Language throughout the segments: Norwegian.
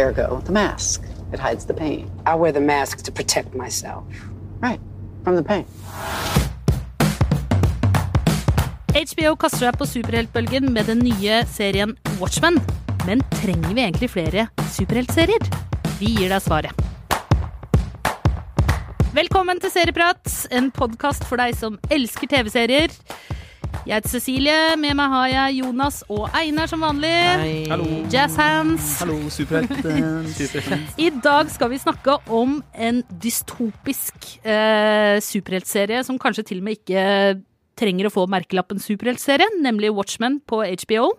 Ergo, the mask. It hides the pain. I wear the mask to protect myself. Right. From the pain. HBO kaster seg på superheltbølgen med den nye serien Watchmen. Men trenger vi egentlig flere superheltserier? Vi gir deg svaret. Velkommen til Serieprat, en podkast for deg som elsker TV-serier. Jeg heter Cecilie, med meg har jeg Jonas og Einar som vanlig. Hallo. Jazzhands. Hallo, superhelten. I dag skal vi snakke om en dystopisk eh, superheltserie som kanskje til og med ikke trenger å få merkelappen superheltserie, nemlig Watchmen på HBO.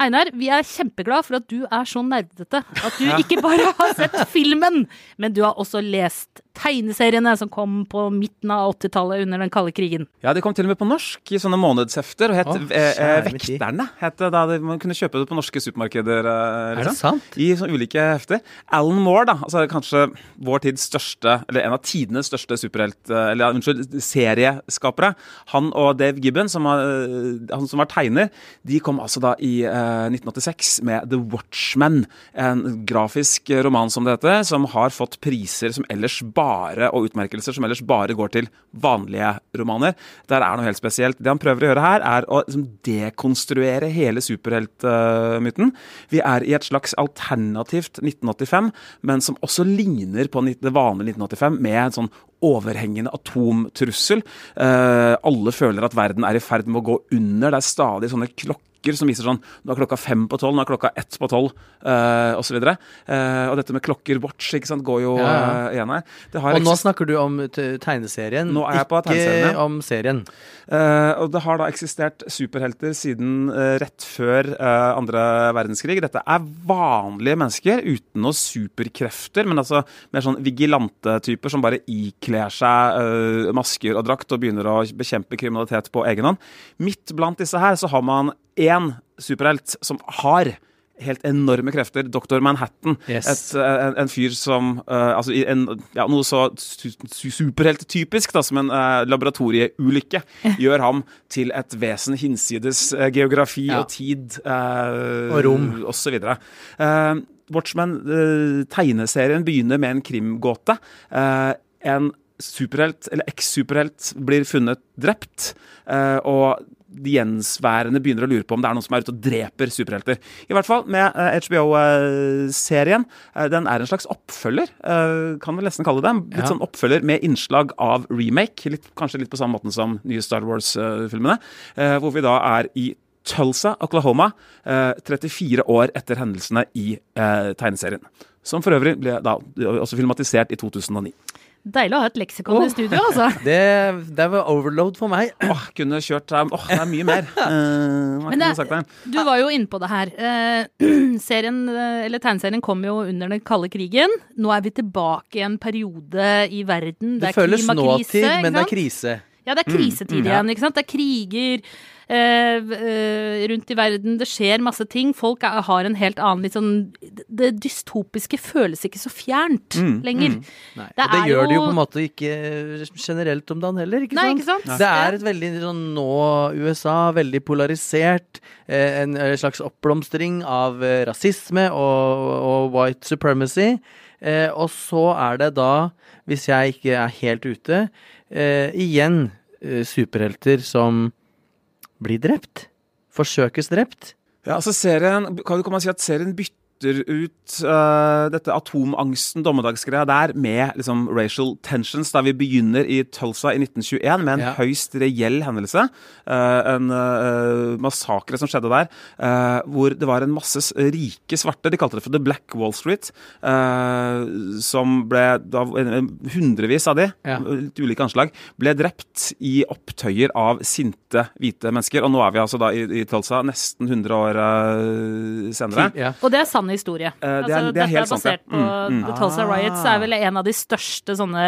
Einar, vi er kjempeglad for at du er så nerdete at du ikke bare har sett filmen, men du har også lest tegneseriene som kom på midten av 80-tallet under den kalde krigen. Ja, de kom til og med på norsk i sånne månedshefter, og het oh, eh. Vekterne. Het det da det, Man kunne kjøpe det på norske supermarkeder. eh, Er det sant? I sånne ulike hefter. Alan Moore, da, altså kanskje vår tids største, eller en av tidenes største superhelt... Eller ja, unnskyld, serieskapere. Han og Dave Gibbon, som han som var tegner, de kom altså da i eh, 1986 med The Watchman. En grafisk roman, som det heter, som har fått priser som ellers bare og utmerkelser som ellers bare går til vanlige romaner. Der er noe helt spesielt. Det han prøver å gjøre her, er å liksom, dekonstruere hele superheltmyten. Vi er i et slags alternativt 1985, men som også ligner på det vanlige 1985, med en sånn overhengende atomtrussel. Eh, alle føler at verden er i ferd med å gå under. Det er stadig sånne klokker som viser sånn Nå er klokka fem på tolv, nå er klokka ett på tolv, uh, osv. Eh, og dette med klokker, watch, ikke sant, går jo Ja, ja. eh, igjen her. Det har Og nå snakker du om tegneserien, Nå er jeg på ikke om serien. Uh, og det har da eksistert superhelter siden uh, rett før eh, andre verdenskrig. Dette er vanlige mennesker uten noe superkrefter, men altså mer sånn vigilante typer som bare ikler seg eh, masker og drakt og begynner å bekjempe kriminalitet på egen hånd. Midt blant disse her så har man én superhelt som har helt enorme krefter. Dr. Manhattan. Yes. Et, eh, en, en fyr som uh, Altså en, ja, noe så su su superhelttypisk som en uh, laboratorieulykke gjør ham til et vesen hinsides uh, geografi Ja. og tid Og rom. videre. Eh, Watchmen, tegneserien, begynner med en krimgåte. En superhelt, eller eks-superhelt, blir funnet drept. og de gjensværende begynner å lure på om det er noen som er ute og dreper superhelter. I hvert fall med eh, HBO-serien. Eh, den er en slags oppfølger, eh, kan vel nesten kalle det. Litt Ja. sånn oppfølger med innslag av remake. Litt, kanskje litt på samme måten som nye Star Wars-filmene. eh, hvor vi da er i Tulsa, Oklahoma, eh, 34 år etter hendelsene i eh, tegneserien. Som for øvrig ble da også filmatisert i 2009. Deilig å ha et leksikon i studio, altså. Det, det var overload for meg. Åh, kunne kjørt Åh, det er mye mer. Uh, Men det, du var jo inne på det her. Uh, serien, eh, eller Tegneserien kom jo under den kalde krigen. Nå er vi tilbake i en periode i verden. Det, Det, er føles nåtid, men det er krise. Ja, det er krisetid igjen. ikke sant? Det er kriger eh, eh, rundt i verden. Det skjer masse ting. Folk er, har en helt annen litt sånn Det dystopiske føles ikke så fjernt lenger. Mm, Det og det er gjør det jo jo- på en måte ikke generelt om dagen heller, ikke Nei, sant? ikke sant? Det er et veldig sånn nå USA, veldig polarisert. Eh, en slags oppblomstring av eh, rasisme og, og white supremacy. Eh, og så er det da, hvis jeg ikke er helt ute, eh, igjen eh, superhelter som blir drept. Forsøkes drept. Ja, altså serien, kan, kan man si at serien bytter ut uh, dette atomangsten, dommedagsgreia der, med liksom racial tensions, da vi begynner i Tulsa i 1921 med en Ja. høyst reell hendelse. Uh, en uh, massakre som skjedde der, eh, hvor det var en masse rike svarte, de kalte det for The Black Wall Street, eh, som ble da Hundrevis av de, Ja. litt ulike anslag, ble drept i opptøyer av sinte hvite mennesker. Og nå er vi altså da i, i Tulsa nesten 100 år senere. Ja. Og det er sann historie. Uh, det er- altså, det er dette er er sant, ja. basert på Mm, mm. The Tulsa Riots, er vel en av de største sånne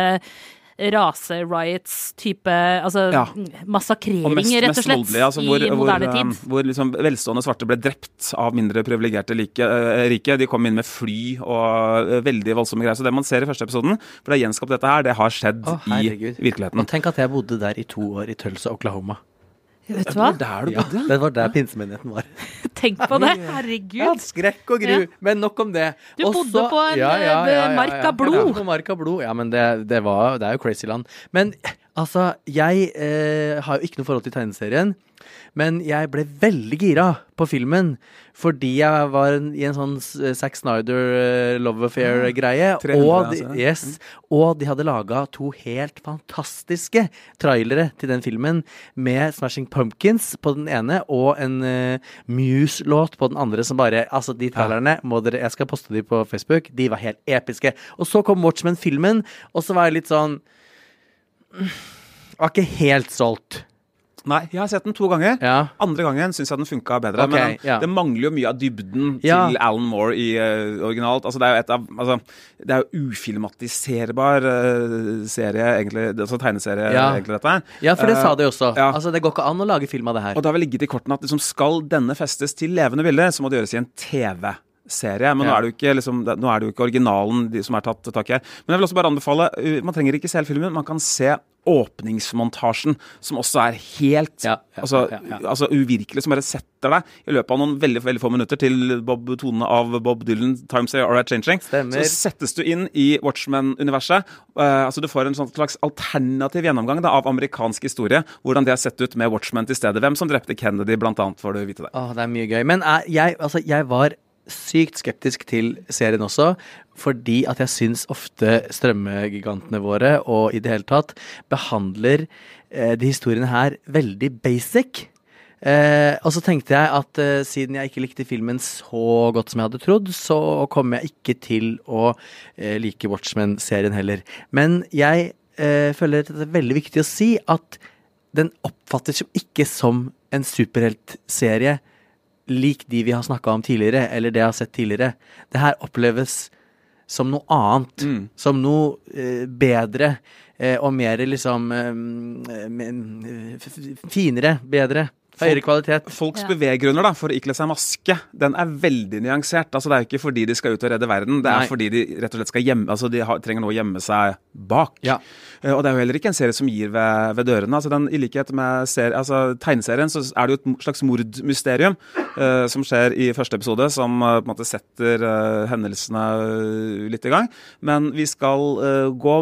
rase-riots-type Altså Ja. massakreringer, mest, rett og slett, voldelig, altså hvor, i moderne hvor, tid. hvor liksom velstående svarte ble drept av mindre privilegerte like, uh, rike. De kom inn med fly og uh, veldig voldsomme greier. Så det man ser i første episoden, for det er gjenskapt dette her, det har skjedd Å, i virkeligheten. Og tenk at jeg bodde der i to år, i Tulsa, Oklahoma. Vet du hva? Der du Ja, det var der pinsemenigheten var. Tenk på det! Ja, Herregud. skrekk og gru. Ja. Men nok om det. Du bodde på en, ja, mark av blod. Ja, på mark av blod. Ja, men det, det, var, det er jo crazy land. Men altså, jeg eh, har jo ikke noe forhold til tegneserien. Men jeg ble veldig gira på filmen fordi jeg var i en sånn Zack Snyder eh, love affair-greie. 300, Og, altså. yes, og de hadde laga to helt fantastiske trailere til den filmen med Smashing Pumpkins på den ene og en uh, Muse-låt på den andre som bare Altså, de trailerne må dere Jeg skal poste de på Facebook. De var helt episke. Og så kom Watchmen-filmen, og så var jeg litt sånn Var ikke helt solgt. Nei, jeg har sett den to ganger. Ja. Andre gangen syns jeg den funka bedre. Okay, men den, ja. det mangler jo mye av dybden Ja. til Alan Moore i uh, originalt. Altså, det er jo et av altså, Det er jo ufilmatiserbar uh, serie, egentlig. Altså tegneserie, egentlig, dette her. Ja, for det uh, sa de også. ja. Altså, Det går ikke an å lage film av det her. Og det har vel ligget i kortene at liksom, skal denne festes til levende bilder, så må det gjøres i en TV-serie. Men nå, er det jo ikke, liksom, nå er det jo ikke originalen de som er tatt tak i her. Men jeg vil også bare anbefale uh, Man trenger ikke se hele filmen, man kan se åpningsmontasjen, som også er helt Ja, ja, altså, ja, ja. altså uvirkelig, som bare setter deg i løpet av noen veldig veldig få minutter til Bob tone av Bob Dylan, 'Times Are right Changing'. Stemmer. Så settes du inn i Watchmen-universet. Uh, altså Du får en sånn slags alternativ gjennomgang da, av amerikansk historie. Hvordan det har sett ut med Watchmen til stedet. Hvem som drepte Kennedy, blant annet, får du vite det. Åh, det er mye gøy. Men jeg, jeg, altså, jeg var sykt skeptisk til serien også, fordi at jeg syns ofte strømmegigantene våre, og i det hele tatt, behandler eh, de historiene her veldig basic. Eh, og så tenkte jeg at eh, siden jeg ikke likte filmen så godt som jeg hadde trodd, så kommer jeg ikke til å eh, like Watchmen-serien heller. Men jeg eh, føler det er veldig viktig å si at den oppfattes jo ikke som en superheltserie lik de vi har snakka om tidligere, eller det jeg har sett tidligere. Det her oppleves som noe annet. Mm. Som noe eh, bedre. Eh, og mer liksom eh, f- Finere. Bedre. Høyere kvalitet. Folks Ja. beveggrunner da, for å ikle seg maske, den er veldig nyansert. Altså, det er jo ikke fordi de skal ut og redde verden, det er Nei. fordi de rett og slett skal gjemme Altså, de har, trenger noe å gjemme seg bak. Ja. Uh, og det er jo heller ikke en serie som gir ved, ved dørene. Altså, den, I likhet med ser, altså, tegneserien, så er det jo et slags mordmysterium uh, som skjer i første episode, som uh, på en måte setter hendelsene litt i gang. Men vi skal gå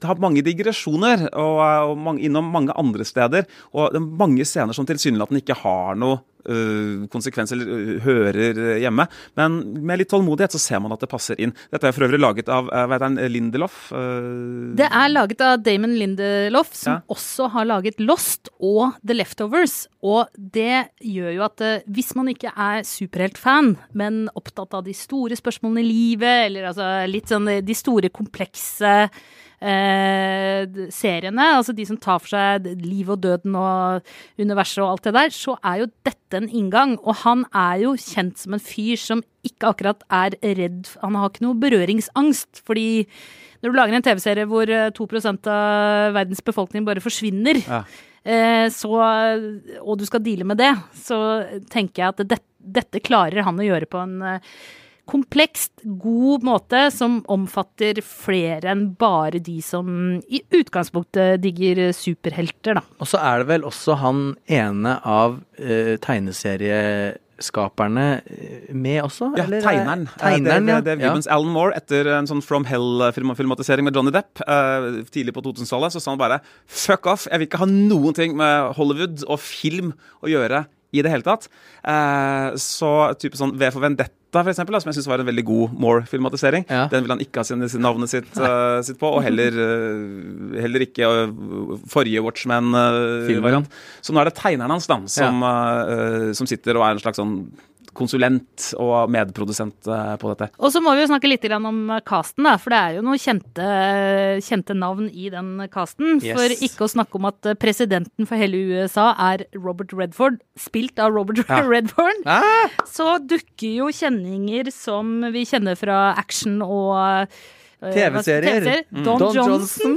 ha mange digresjoner og, og mange, innom mange andre steder. Og det er mange scener som tilsynelatende ikke har noe øh, konsekvens eller øh, hører hjemme. Men med litt tålmodighet så ser man at det passer inn. Dette er for øvrig laget av hva heter han, Lindelof. Det er laget av Damon Lindelof, som Ja. også har laget Lost og The Leftovers. Og det gjør jo at eh, hvis man ikke er superheltfan, men opptatt av de store spørsmålene i livet, eller altså litt sånn eh, de store, komplekse eh, seriene, altså de som tar for seg liv og døden og universet og alt det der, så er jo dette en inngang. Og han er jo kjent som en fyr som ikke akkurat er redd Han har ikke noe berøringsangst, fordi når du lager en TV-serie hvor eh, 2 av verdens befolkning bare forsvinner, Ja. eh, så, og du skal deale med det, så tenker jeg at det, dette klarer han å gjøre på en eh, komplekst, god måte som omfatter flere enn bare de som i utgangspunktet digger superhelter, da. Og så er det vel også han ene av uh, tegneserieskaperne eh, med også? Ja, eller? tegneren. Tegneren, Eh, det, er Dave ja. Alan Moore, etter en sånn From Hell-filmatisering med Johnny Depp uh, tidlig på 2000-tallet, så sa han bare fuck off, jeg vil ikke ha noen ting med Hollywood og film å gjøre i det hele tatt. Uh, så type sånn V for Vendetta, for eksempel, da, som jeg syns var en veldig god Moore-filmatisering, Ja. den vil han ikke ha sin, sin navnet sitt, uh, sitt på, og heller, uh, heller ikke uh, forrige. Watchman-variant. så nå er det tegneren hans da, som, som sitter og er en slags sånn konsulent og medprodusent eh, på dette. Og så må vi jo snakke litt om casten, da, for det er jo noen kjente, kjente navn i den casten. Yes. For ikke å snakke om at presidenten for hele USA er Robert Redford, spilt av Robert Ja. Redford. Ah! Så dukker jo kjenninger som vi kjenner fra action og eh, TV-serier. TV-serier. Mm. Don, Don Johnson.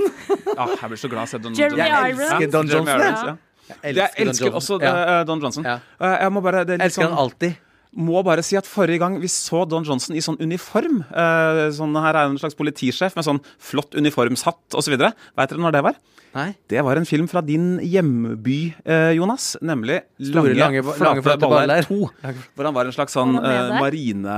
Ja, jeg blir så glad av å se Don Jeremy Johnson. Irons. elsker Don Johnson, ja. Jeg Jeg Jeg elsker Don også ja. eh, Don Johnson. Ja. Eh, Jeg må bare det er Jeg litt elsker sånn, han alltid. Må bare si at Forrige gang vi så Don Johnson i sånn uniform eh, sånn Her er en slags politisjef med sånn flott uniformshatt osv. Veit dere når det var? Nei? Det var en film fra din hjemby, eh, Jonas. Nemlig Store, lange- lange, flate baller. 2. Hvor han var en slags sånn der. marine...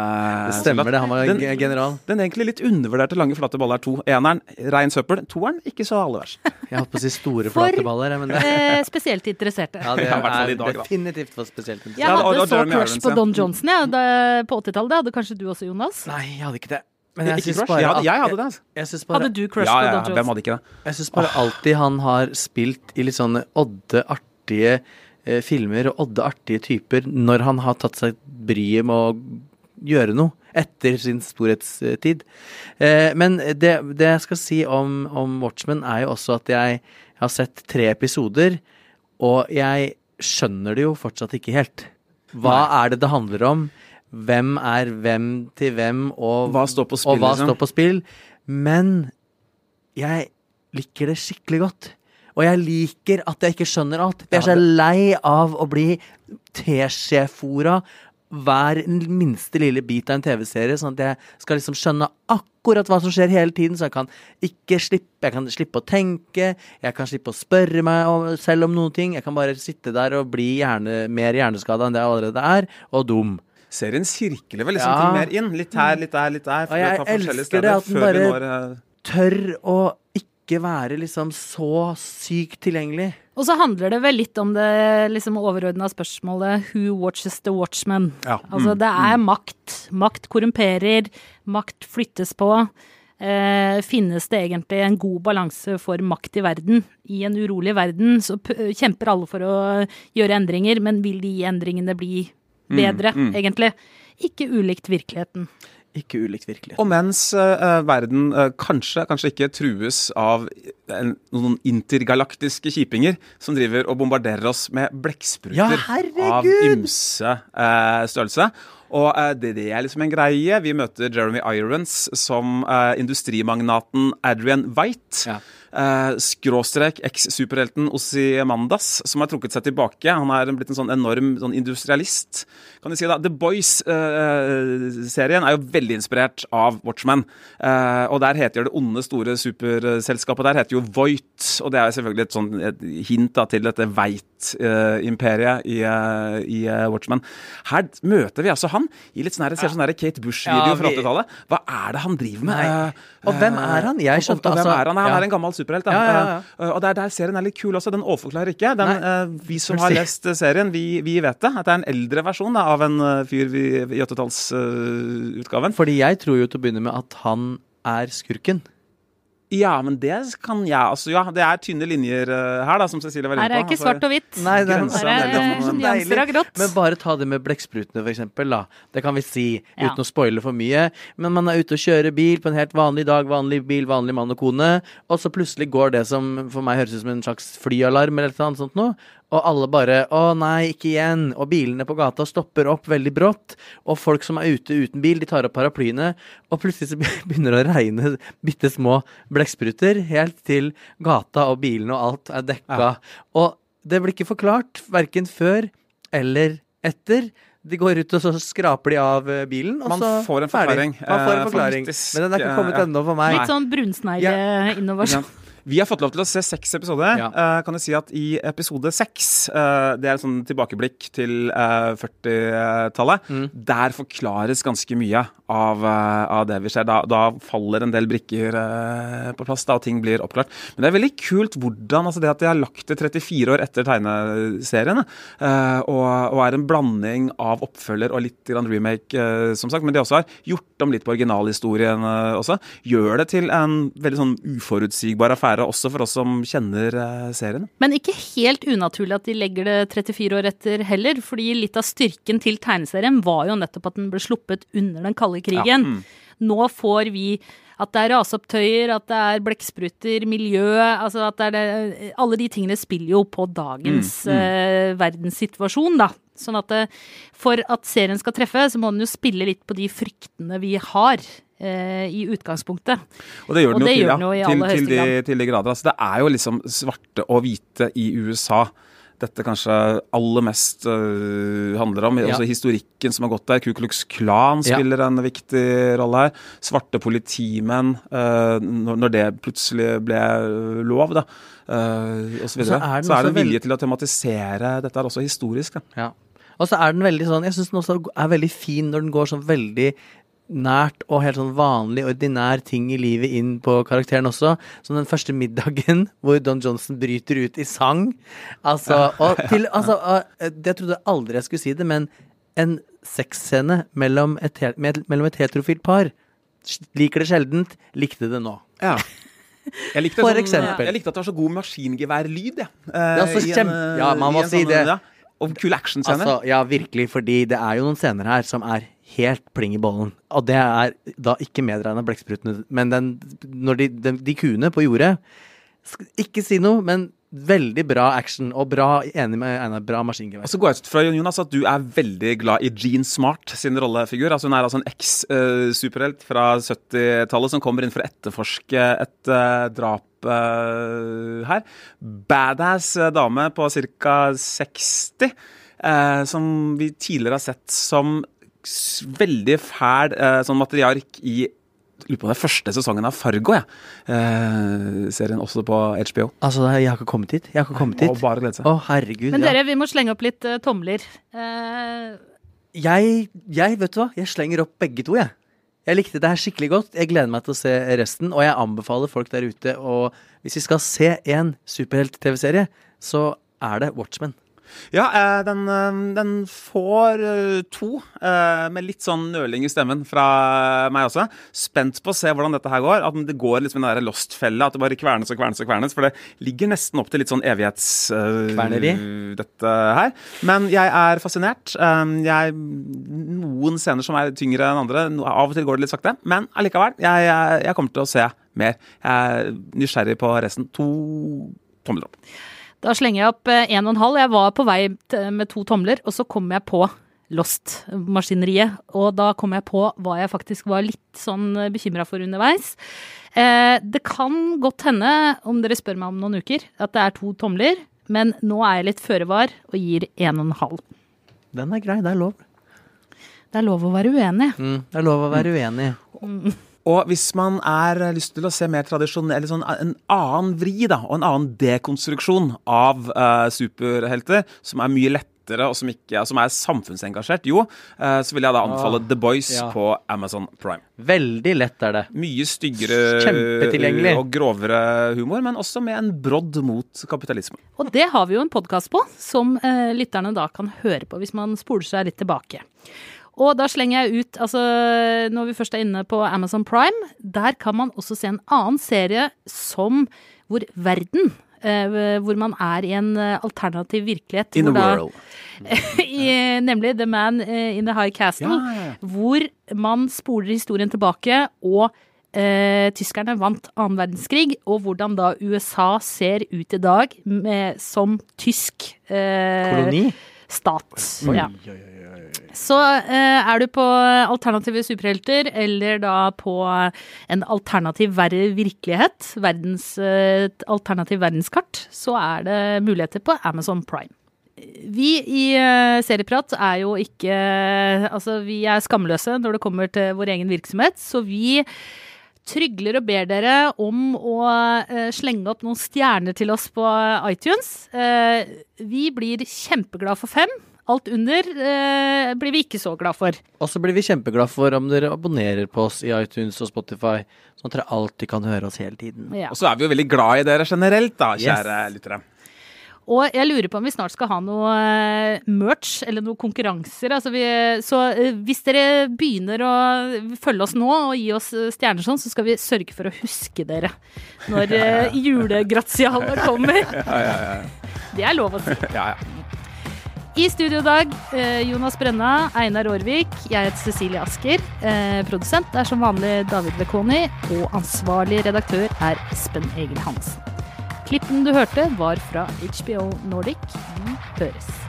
Det stemmer det, han var Den- general. Den egentlig litt undervurderte Lange flate baller 2. Eneren, rein søppel. Toeren, ikke så aller verst. Jeg holdt på å si store, For- flate baller. For Eh, spesielt interesserte. ja, det Ja, i i er dag, da. definitivt for spesielt interesserte. Jeg Ja, og- hadde og så crush på. Don Johnson ja, da, på 80-tallet. Det hadde kanskje du også, Jonas? Nei, jeg hadde ikke det. Men jeg synes bare Jeg hadde, jeg hadde det. altså. Jeg synes bare, Hadde du crush Ja, på Don Johnson? hvem hadde ikke det? jeg synes bare alltid han har spilt i litt sånne odde, artige eh, filmer og odde, artige typer når han har tatt seg bryet med å gjøre noe etter sin storhetstid. Eh, men det, det jeg skal si om, om Watchmen, er jo også at jeg har sett tre episoder, og jeg skjønner det jo fortsatt ikke helt. Hva er det det handler om? Hvem er hvem til hvem, og Hva står på spill, Og hva liksom? står på spill. Men jeg liker det skikkelig godt. Og jeg liker at jeg ikke skjønner alt. Jeg er så lei av å bli teskjefora hver minste lille bit av en TV-serie, sånn at jeg skal liksom skjønne akkurat hva som skjer hele tiden, så jeg kan ikke slippe Jeg kan slippe å tenke, jeg kan slippe å spørre meg om, selv om noen ting. Jeg kan bare sitte der og bli hjerne, mer hjerneskada enn det jeg allerede er, og dum. Serien sirkler vel liksom Ja. ting mer inn. Litt her, litt der, litt der. Og jeg fra forskjellige elsker det steder, at den vi bare- når, eh, Tør å ikke være liksom så sykt tilgjengelig. Og så handler det vel litt om det liksom overordna spørsmålet Who watches the watchman? Ja. Altså det er makt. Makt korrumperer. Makt flyttes på. Eh, finnes det egentlig en god balanse for makt i verden? I en urolig verden så p kjemper alle for å gjøre endringer, men vil de endringene bli bedre, egentlig? Ikke ulikt virkeligheten. Ikke ulikt virkelig. Og mens uh, verden uh, kanskje, kanskje ikke trues av en, noen intergalaktiske kjipinger som driver og bombarderer oss med blekkspruter Ja, av ymse uh, størrelse. Og uh, det, det er liksom en greie. Vi møter Jeremy Irons som uh, industrimagnaten Adrian White. Ja. Uh, skråstrek eks-superhelten Ossimandas, som har trukket seg tilbake. Han er blitt en sånn enorm sånn industrialist. Kan du si da, The Boys-serien er jo veldig inspirert av Watchmen. Uh, og der heter det onde, store superselskapet der heter jo Voight. Og det er selvfølgelig et, sånn, et hint da, til dette Veit-imperiet i, i Watchmen. Her møter vi altså han i litt sånn her, det ser sånn her Kate Bush-video fra 80-tallet. Hva er det han driver med? Eh, Og hvem er han? Jeg skjønte og, og altså- er han? Han er en gammel superhelt. Da. Ja, ja, ja. Eh, og der, serien er litt kul også. Den overforklarer ikke. Den, eh, vi som har lest serien, vi, vi vet det. At det er en eldre versjon da, av en fyr vi- i 80-tallsutgaven. Fordi jeg tror jo til å begynne med at han er skurken. Ja, men det kan jeg altså. Ja, det er tynne linjer eh, her, da, som Cecilie var inne på. Her er er ikke Altså, svart og hvitt. Nei, det er Grensa Her er nyanser av grått. Men bare ta det med blekksprutene, for eksempel. Da. Det kan vi si, Ja. uten å spoile for mye. Men man er ute og kjører bil på en helt vanlig dag, vanlig bil, vanlig mann og kone, og så plutselig går det som for meg høres ut som en slags flyalarm eller noe sånt noe. Og alle bare 'Å nei, ikke igjen'. Og bilene på gata stopper opp veldig brått. Og folk som er ute uten bil, de tar opp paraplyene. Og plutselig så begynner det å regne bitte små blekkspruter helt til gata og bilene og alt er dekka. Og det blir ikke forklart, verken før eller etter. De går ut og så skraper de av eh, bilen, og Man så får en ferdig. forklaring, Man får eh, en forklaring. Men den er ikke kommet eh, ennå for meg. Litt sånn brunsnegleinnovasjon. Vi har fått lov til å se seks episoder. Ja. Uh, kan du si at I episode seks, uh, det er et sånn tilbakeblikk til uh, 40-tallet, Mm. der forklares ganske mye av, eh, av det vi ser. Da, da faller en del brikker eh, på plass, da, og ting blir oppklart. Men det er veldig kult hvordan altså det at de har lagt det 34 år etter tegneseriene, eh, og, og er en blanding av oppfølger og litt remake, eh, som sagt, men de også har gjort om litt på originalhistorien eh, også, gjør det til en veldig sånn uforutsigbar affære også for oss som kjenner eh, serien. Men ikke helt unaturlig at de legger det 34 år etter heller, fordi litt av styrken til tegneserien var jo nettopp at den ble sluppet under den kalde krigen. mm. Nå får vi at det er raseopptøyer, at det er blekkspruter, miljø altså at det er det, Alle de tingene spiller jo på dagens eh, verdenssituasjon, da. Sånn at det, for at serien skal treffe, så må den jo spille litt på de fryktene vi har. Eh, I utgangspunktet. Og det gjør den jo, til, ja, den jo i til, aller til, de, grad. til de grader. Altså, det er jo liksom svarte og hvite i USA. Dette kanskje aller mest uh, handler om. Ja. Også historikken som har gått der. Ku Klux Klan Ja. spiller en viktig rolle her. Svarte politimenn, uh, når, når det plutselig ble lov, da. uh, og så videre. Så er den så er det vilje til å tematisere dette er også historisk. Da. Ja. Og så er den veldig sånn Jeg syns den også er veldig fin når den går sånn veldig nært og helt sånn vanlig, ordinær ting i livet inn på karakteren også. Som den første middagen hvor Don Johnson bryter ut i sang. Altså, og til, altså eh, Jeg trodde aldri jeg skulle si det, men en sexscene mellom et, mellom et heterofilt par liker det sjeldent, likte det nå. Ja. Jeg likte, For sånn, jeg likte at det var så god maskingeværlyd. jeg. Ja, Uh, ja, man må si sånn, det. Og kule actionscener. Altså, ja, virkelig, fordi det er jo noen scener her som er helt pling i bollen. Og det er da ikke medregna blekksprutene, men den, når de, de, de kuene på jordet Ikke si noe, men veldig bra action, og bra, enig med Einar, bra maskingevær. Og så går jeg ut fra Jonas at du er veldig glad i Jean Smart sin rollefigur. Altså Hun er altså en eks-superhelt fra 70-tallet som kommer inn for å etterforske et uh, drap eh, her. Badass eh, dame på ca. 60, eh, som vi tidligere har sett som veldig fæl eh, sånn matriark i Lurer på den første sesongen av Fargo, jeg. Eh, serien også på HBO. Altså, jeg har ikke kommet hit. Jeg har ikke kommet Og Å, bare glede seg. Å, herregud. Men ja. dere, vi må slenge opp litt uh, tomler. Uh... Jeg, jeg, vet du hva, jeg slenger opp begge to, jeg. Jeg likte det her skikkelig godt. Jeg gleder meg til å se resten, og jeg anbefaler folk der ute å Hvis vi skal se en superhelt-TV-serie, så er det Watchmen. Ja, eh, den, eh, den får eh, to, med litt sånn nøling i stemmen fra meg også. Spent på å se hvordan dette her går. At det går liksom den der Lost-fella, at det bare kvernes og kvernes og kvernes. For det ligger nesten opp til litt sånn evighets... Kverneri? Dette her. Men jeg er fascinert. Jeg, noen scener som er tyngre enn andre. Av og til går det litt sakte. Men allikevel, jeg, jeg kommer til å se mer. Jeg er nysgjerrig på resten. To tommel opp. Da slenger jeg opp én en og en halv. Jeg var på vei med to tomler, og så kom jeg på Lost-maskineriet. Og da kom jeg på hva jeg faktisk var litt sånn bekymra for underveis. Eh, det kan godt hende, om dere spør meg om noen uker, at det er to tomler. Men nå er jeg litt føre var og gir en og en halv. Den er grei, det er lov. Det er lov å være uenig. Mm, det er lov å være uenig. Og hvis man er eh, lyst til å se mer tradisjonell, sånn en annen vri da, og en annen dekonstruksjon av uh, superhelter, som er mye lettere og som, ikke, som er samfunnsengasjert, jo, uh, så vil jeg da anbefale The Boys ja. på Amazon Prime. Veldig lett er det. Mye styggere og grovere humor, men også med en brodd mot kapitalisme. Og det har vi jo en podkast på, som uh, lytterne da kan høre på hvis man spoler seg litt tilbake. Og da slenger jeg ut, altså når vi først er inne på Amazon Prime, der kan man også se en annen serie som hvor verden eh, hvor man er i en eh, alternativ virkelighet. In hvor the da- world. i, nemlig The Man in the High Castle, Ja, hvor man spoler historien tilbake, og eh, tyskerne vant annen verdenskrig, og hvordan da USA ser ut i dag med, som tysk eh, Koloni. stat. Ja. Så eh, er du på alternative superhelter, eller da på en alternativ verre virkelighet, verdens, eh, et alternativ verdenskart, så er det muligheter på Amazon Prime. Vi i eh, Serieprat er jo ikke Altså, vi er skamløse når det kommer til vår egen virksomhet, så vi trygler og ber dere om å eh, slenge opp noen stjerner til oss på iTunes. Eh, vi blir kjempeglad for fem. Alt under eh, blir vi ikke så glad for. Og så blir vi kjempeglad for om dere abonnerer på oss i iTunes og Spotify, sånn at dere alltid kan høre oss hele tiden. Ja. Og så er vi jo veldig glad i dere generelt, da, kjære Yes. lyttere. Og jeg lurer på om vi snart skal ha noe eh, merch eller noen konkurranser. Altså vi, så eh, hvis dere begynner å følge oss nå og gi oss eh, stjerner sånn, så skal vi sørge for å huske dere når eh, julegratialet kommer. Det er lov å si. Ja, ja. I studio i dag, eh, Jonas Brenna, Einar Aarvik, jeg heter Cecilie Asker. Eh, produsent er som vanlig David Bekoni, og ansvarlig redaktør er Espen Egil Hansen. Klippen du hørte, var fra HBO Nordic. Vi høres.